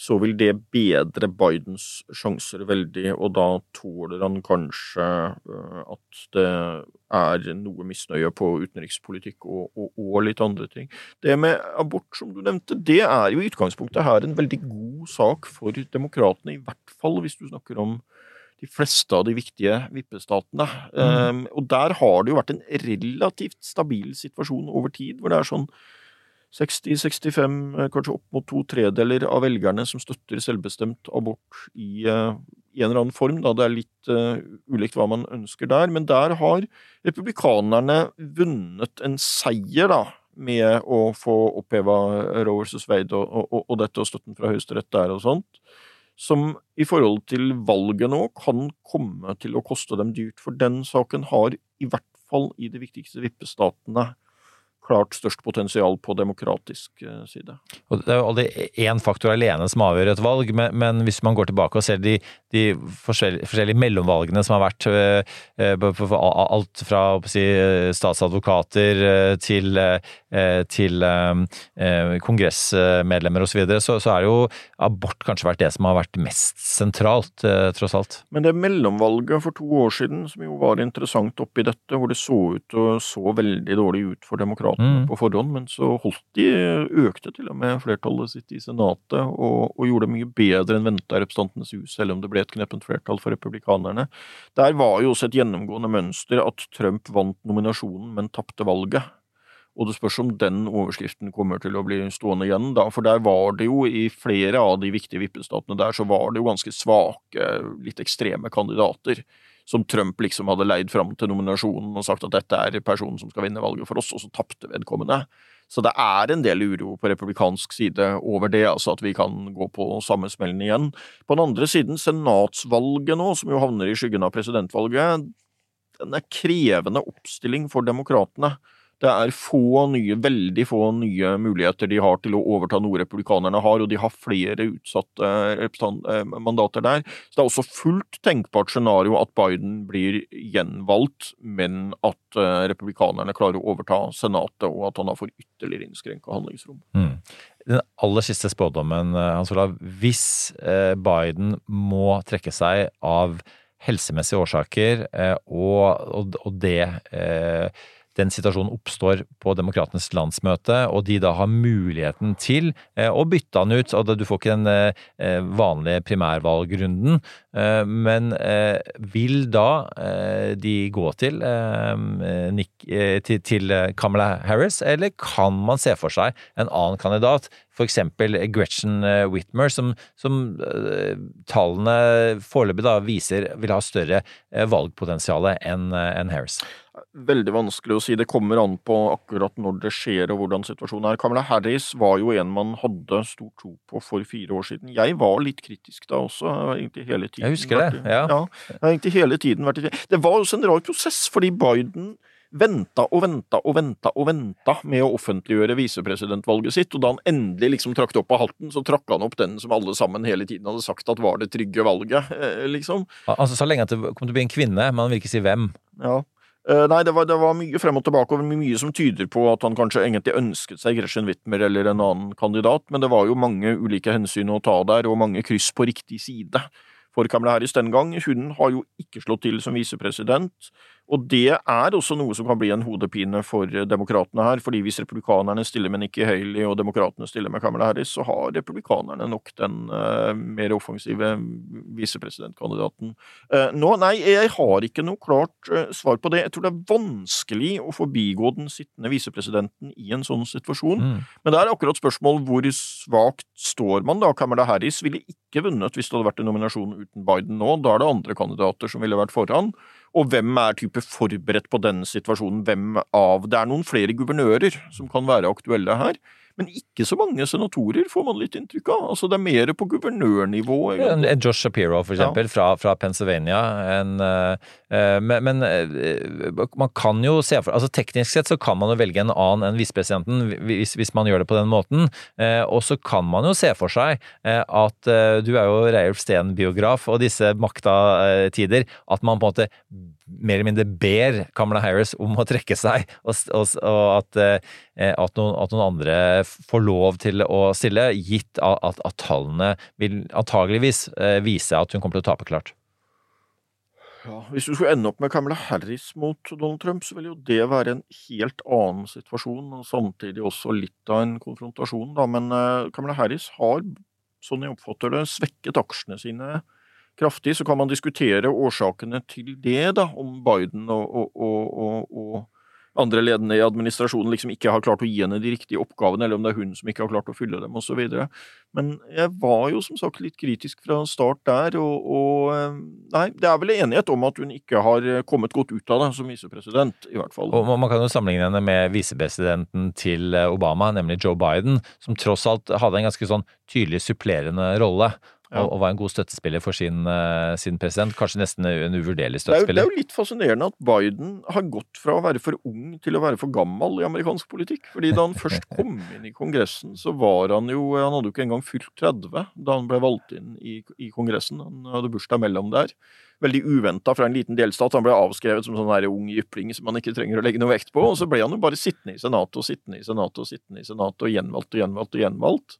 så vil det bedre Bidens sjanser veldig, og da tåler han kanskje øh, at det er noe misnøye på utenrikspolitikk og, og, og, litt andre ting. Det med abort, som du nevnte, det er jo i utgangspunktet her en veldig god sak for demokratene, i hvert fall hvis du snakker om de fleste av de viktige vippestatene. Mm. Um, og der har det jo vært en relativt stabil situasjon over tid, hvor det er sånn 60-65, eh, kanskje opp mot to tredeler av velgerne som støtter selvbestemt abort i, uh, i en eller annen form. Da. Det er litt uh, ulikt hva man ønsker der, men der har republikanerne vunnet en seier, da. Med å få oppheva Roe vs. Wade og, og, og, dette og støtten fra Høyesterett der og sånt som i forhold til valget nå kan komme til å koste dem dyrt. For den saken har i hvert fall i de viktigste vippestatene klart størst potensial på demokratisk eh, side. Og det er jo aldri én faktor alene som avgjør et valg, men, men hvis man går tilbake og ser de, de forskjellige, forskjellige, mellomvalgene som har vært, uh, alt fra si, statsadvokater til, uh, til uh, kongressmedlemmer osv., så, videre, så så er jo abort kanskje vært det som har vært mest sentralt, tross alt. Men det mellomvalget for to år siden, som jo var interessant oppi dette, hvor det så ut og så veldig dårlig ut for demokratene mm. på forhånd, men så holdt de, økte til og med flertallet sitt i Senatet, og, og gjorde det mye bedre enn venta i Representantenes hus, selv om det ble et kneppent flertall for republikanerne. Der var jo også et gjennomgående mønster at Trump vant nominasjonen, men tapte valget. Og det spørs om den overskriften kommer til å bli stående igjen, da. For der var det jo, i flere av de viktige vippestatene der, så var det jo ganske svake, litt ekstreme kandidater som Trump liksom hadde leid fram til nominasjonen og sagt at dette er personen som skal vinne valget for oss, og så tapte vedkommende. Så det er en del uro på republikansk side over det, altså at vi kan gå på samme smellen igjen. På den andre siden, senatsvalget nå, som jo havner i skyggen av presidentvalget, den er krevende oppstilling for demokratene. Det er få nye, veldig få nye muligheter de har til å overta noe republikanerne har, og de har flere utsatte eh, mandater der. Så det er også fullt tenkbart scenario at Biden blir gjenvalgt, men at eh, republikanerne klarer å overta Senatet, og at han da får ytterligere innskrenka handlingsrom. Mm. Den aller siste spådommen, eh, Hans Olav. Hvis Biden må trekke seg av helsemessige årsaker, og, og det den situasjonen oppstår på Demokratenes landsmøte, og de da har muligheten til eh, å bytte han ut. og Du får ikke den eh, vanlige primærvalgrunden, eh, men vil da de gå til, til Kamala Harris, eller kan man se for seg en annen kandidat? F.eks. Gretchen Whitmer, som, som tallene foreløpig viser vil ha større valgpotensial enn Harris veldig vanskelig å si. Det kommer an på akkurat når det skjer og hvordan situasjonen er. Kamala Harris var jo en man hadde stor tro på for fire år siden. Jeg var litt kritisk da også. egentlig hele tiden. Jeg husker det, ja. ja jeg har egentlig hele tiden vært Det var også en rar prosess, fordi Biden venta og venta og venta og venta med å offentliggjøre visepresidentvalget sitt, og da han endelig liksom trakk det opp av hatten, så trakk han opp den som alle sammen hele tiden hadde sagt at var det trygge valget, eh, liksom. Altså så lenge at det kom til å bli en kvinne, men han vil ikke si hvem. Ja. Uh, nei, det var, det var, mye frem og tilbake, og mye som tyder på at han kanskje egentlig ønsket seg Gretchen Whitmer eller en annen kandidat, men det var jo mange ulike hensyn å ta der, og mange kryss på riktig side for Kamala Harris den gang. Hun har jo ikke slått til som visepresident, og det er også noe som kan bli en hodepine for demokratene her, fordi hvis republikanerne stiller med Nikki Haley og demokratene stiller med Kamala Harris, så har republikanerne nok den uh, mer offensive visepresidentkandidaten. Uh, nå, nei, jeg har ikke noe klart uh, svar på det. Jeg tror det er vanskelig å forbigå den sittende visepresidenten i en sånn situasjon, mm. men det er akkurat spørsmål hvor svakt står man da? Kamala Harris ville ikke vunnet hvis det hadde vært en nominasjon uten Biden nå. Da er det andre kandidater som ville vært foran. Og hvem er type forberedt på denne situasjonen? Hvem av Det er noen flere guvernører som kan være aktuelle her. Men ikke så mange senatorer, får man litt inntrykk av. Altså Det er mer på guvernørnivå. Ja, Josh Shapiro, for eksempel, ja. fra, fra, Pennsylvania. En, uh, men, men uh, man kan jo se for Altså Teknisk sett så kan man jo velge en annen enn visepresidenten hvis, hvis, man gjør det på den måten. Uh, og så kan man jo se for seg at du er jo Reiulf Steen-biograf, og disse makta-tider, at man på en måte mer eller mindre ber Kamala Harris om å trekke seg, og, og, og at, eh, at, noen, at, noen, andre får lov til å stille, gitt at, at tallene vil antageligvis eh, vise at hun kommer til å tape klart. Ja, hvis du skulle ende opp med Kamala Harris mot Donald Trump, så ville jo det være en helt annen situasjon, og samtidig også litt av en konfrontasjon, da. Men uh, Kamala Harris har, sånn jeg oppfatter det, svekket aksjene sine kraftig. Så kan man diskutere årsakene til det, da, om Biden og, og, og, og andre ledende i administrasjonen liksom ikke har klart å gi henne de riktige oppgavene, eller om det er hun som ikke har klart å fylle dem, osv. Men jeg var jo som sagt litt kritisk fra start der, og, eh, Nei, det er vel enighet om at hun ikke har kommet godt ut av det som visepresident, i hvert fall. Og Man kan jo sammenligne henne med visepresidenten til Obama, nemlig Joe Biden, som tross alt hadde en ganske sånn tydelig supplerende rolle ja. og, var en god støttespiller for sin, uh, sin, president. Kanskje nesten en uvurderlig støttespiller. Det er, jo, det er, jo, litt fascinerende at Biden har gått fra å være for ung til å være for gammel i amerikansk politikk. Fordi da han først kom inn i Kongressen, så var han jo Han hadde jo ikke engang fylt 30 da han ble valgt inn i, i Kongressen. Han hadde bursdag mellom der. Veldig uventa fra en liten delstat. Han ble avskrevet som sånn ung jypling som man ikke trenger å legge noe vekt på. Og så ble han jo bare sittende i Senatet og sittende i Senatet og sittende i Senatet og gjenvalgt og gjenvalgt og gjenvalgt.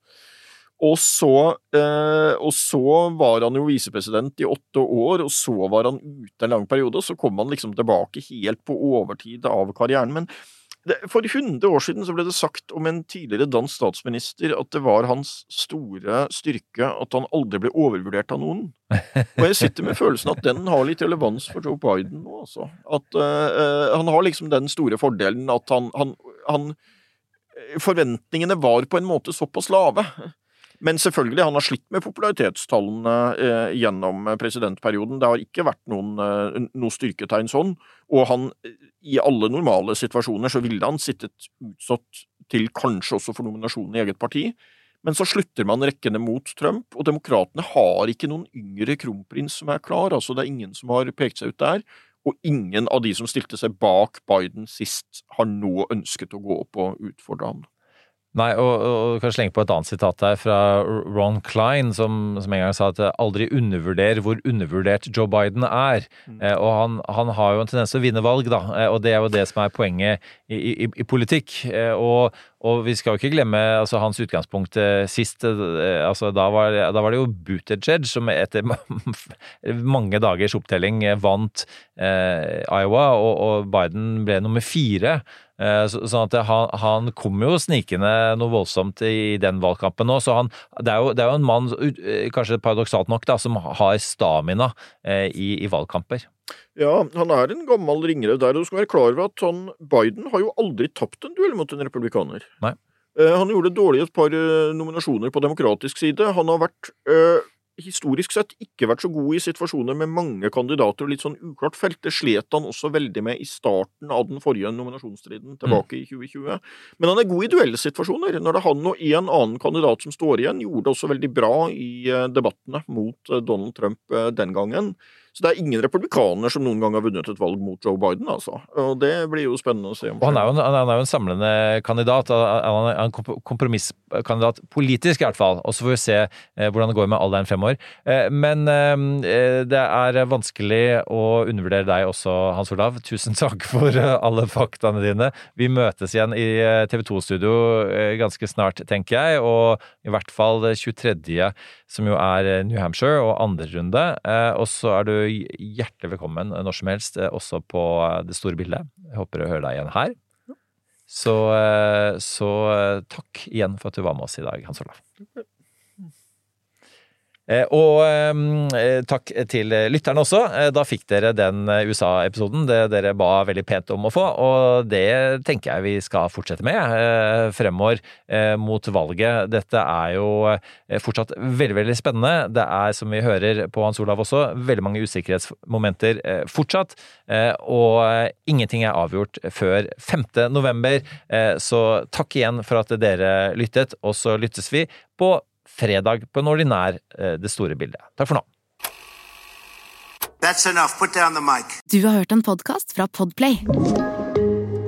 Og så, eh, og så, var han jo visepresident i åtte år, og så var han ute en lang periode, og så kom han liksom tilbake helt på overtid av karrieren. Men det, for 100 år siden så ble det sagt om en tidligere dansk statsminister at det var hans store styrke at han aldri ble overvurdert av noen. Og jeg sitter med følelsen at den har litt relevans for Joe Biden nå, altså. At eh, han har liksom den store fordelen at han, han, han Forventningene var på en måte såpass lave men selvfølgelig, han har slitt med popularitetstallene eh, gjennom presidentperioden. Det har ikke vært noen, eh, noe styrketegn sånn. Og han, i alle normale situasjoner, så ville han sittet utsatt til kanskje også for nominasjonen i eget parti. Men så slutter man rekkene mot Trump, og demokratene har ikke noen yngre kronprins som er klar. Altså, det er ingen som har pekt seg ut der. Og ingen av de som stilte seg bak Biden sist, har nå ønsket å gå opp og utfordre ham. Nei, og, og kan slenge på et annet sitat her fra Ron Klein, som, som en gang sa at aldri undervurder hvor undervurdert Joe Biden er. Mm. Eh, og han, han, har jo en tendens til å vinne valg, da, eh, og det er jo det som er poenget i, i, i politikk. Eh, og, og, vi skal jo ikke glemme altså, hans utgangspunkt eh, sist. Eh, altså, da, var, da var det jo Buttigieg som etter mange dagers opptelling vant eh, Iowa, og, og Biden ble nummer fire. Eh, sånn at han, han kom jo snikende noe voldsomt i den valgkampen nå. Så han, det, er jo, det er jo en mann, eh, kanskje paradoksalt nok, da, som har stamina eh, i, i valgkamper. Ja, han er en gammel ringrev der. og Du skal være klar over at han, Biden har jo aldri tapt en duell mot en republikaner. Nei. Han gjorde dårlig et par nominasjoner på demokratisk side. Han har vært historisk sett ikke vært så god i situasjoner med mange kandidater og litt sånn uklart felt. Det slet han også veldig med i starten av den forrige nominasjonsstriden tilbake mm. i 2020. Men han er god i duellsituasjoner. Når det er han og en annen kandidat som står igjen, gjorde det også veldig bra i eh, debattene mot eh, Donald Trump eh, den gangen. Så det er ingen republikaner som noen gang har vunnet et valg mot Joe Biden, altså. Og det blir jo spennende å se. Og han er jo, en, han er jo en samlende kandidat. Han er en kompromisskandidat, politisk i hvert fall. Og så får vi se eh, hvordan det går med alderen fremover. Eh, men eh, det er vanskelig å undervurdere deg også, Hans Olav. Tusen takk for alle faktaene dine. Vi møtes igjen i TV 2-studio ganske snart, tenker jeg. Og i hvert fall 23., som jo er New Hampshire, og andre runde. Og så er du hjertelig velkommen når som helst, eh, også på eh, det store bildet. Jeg håper å høre deg igjen her. Så, eh, så takk igjen for at du var med oss i dag, Hans Olav. Eh, og eh, takk til lytterne også. Eh, da fikk dere den USA-episoden det dere ba veldig pent om å få, og det tenker jeg vi skal fortsette med fremover mot valget. Dette er jo fortsatt veldig, veldig spennende. Det er, som vi hører på Hans Olav også, veldig mange usikkerhetsmomenter fortsatt, og ingenting er avgjort før 5. november. Så takk igjen for at dere lyttet, og så lyttes vi på fredag på en ordinær eh, Det store bildet. Takk for nå. Du har hørt en podkast fra Podplay.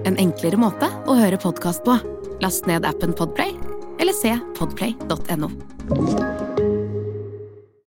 En enklere måte å høre podkast på. Last ned appen Podplay, eller se podplay.no.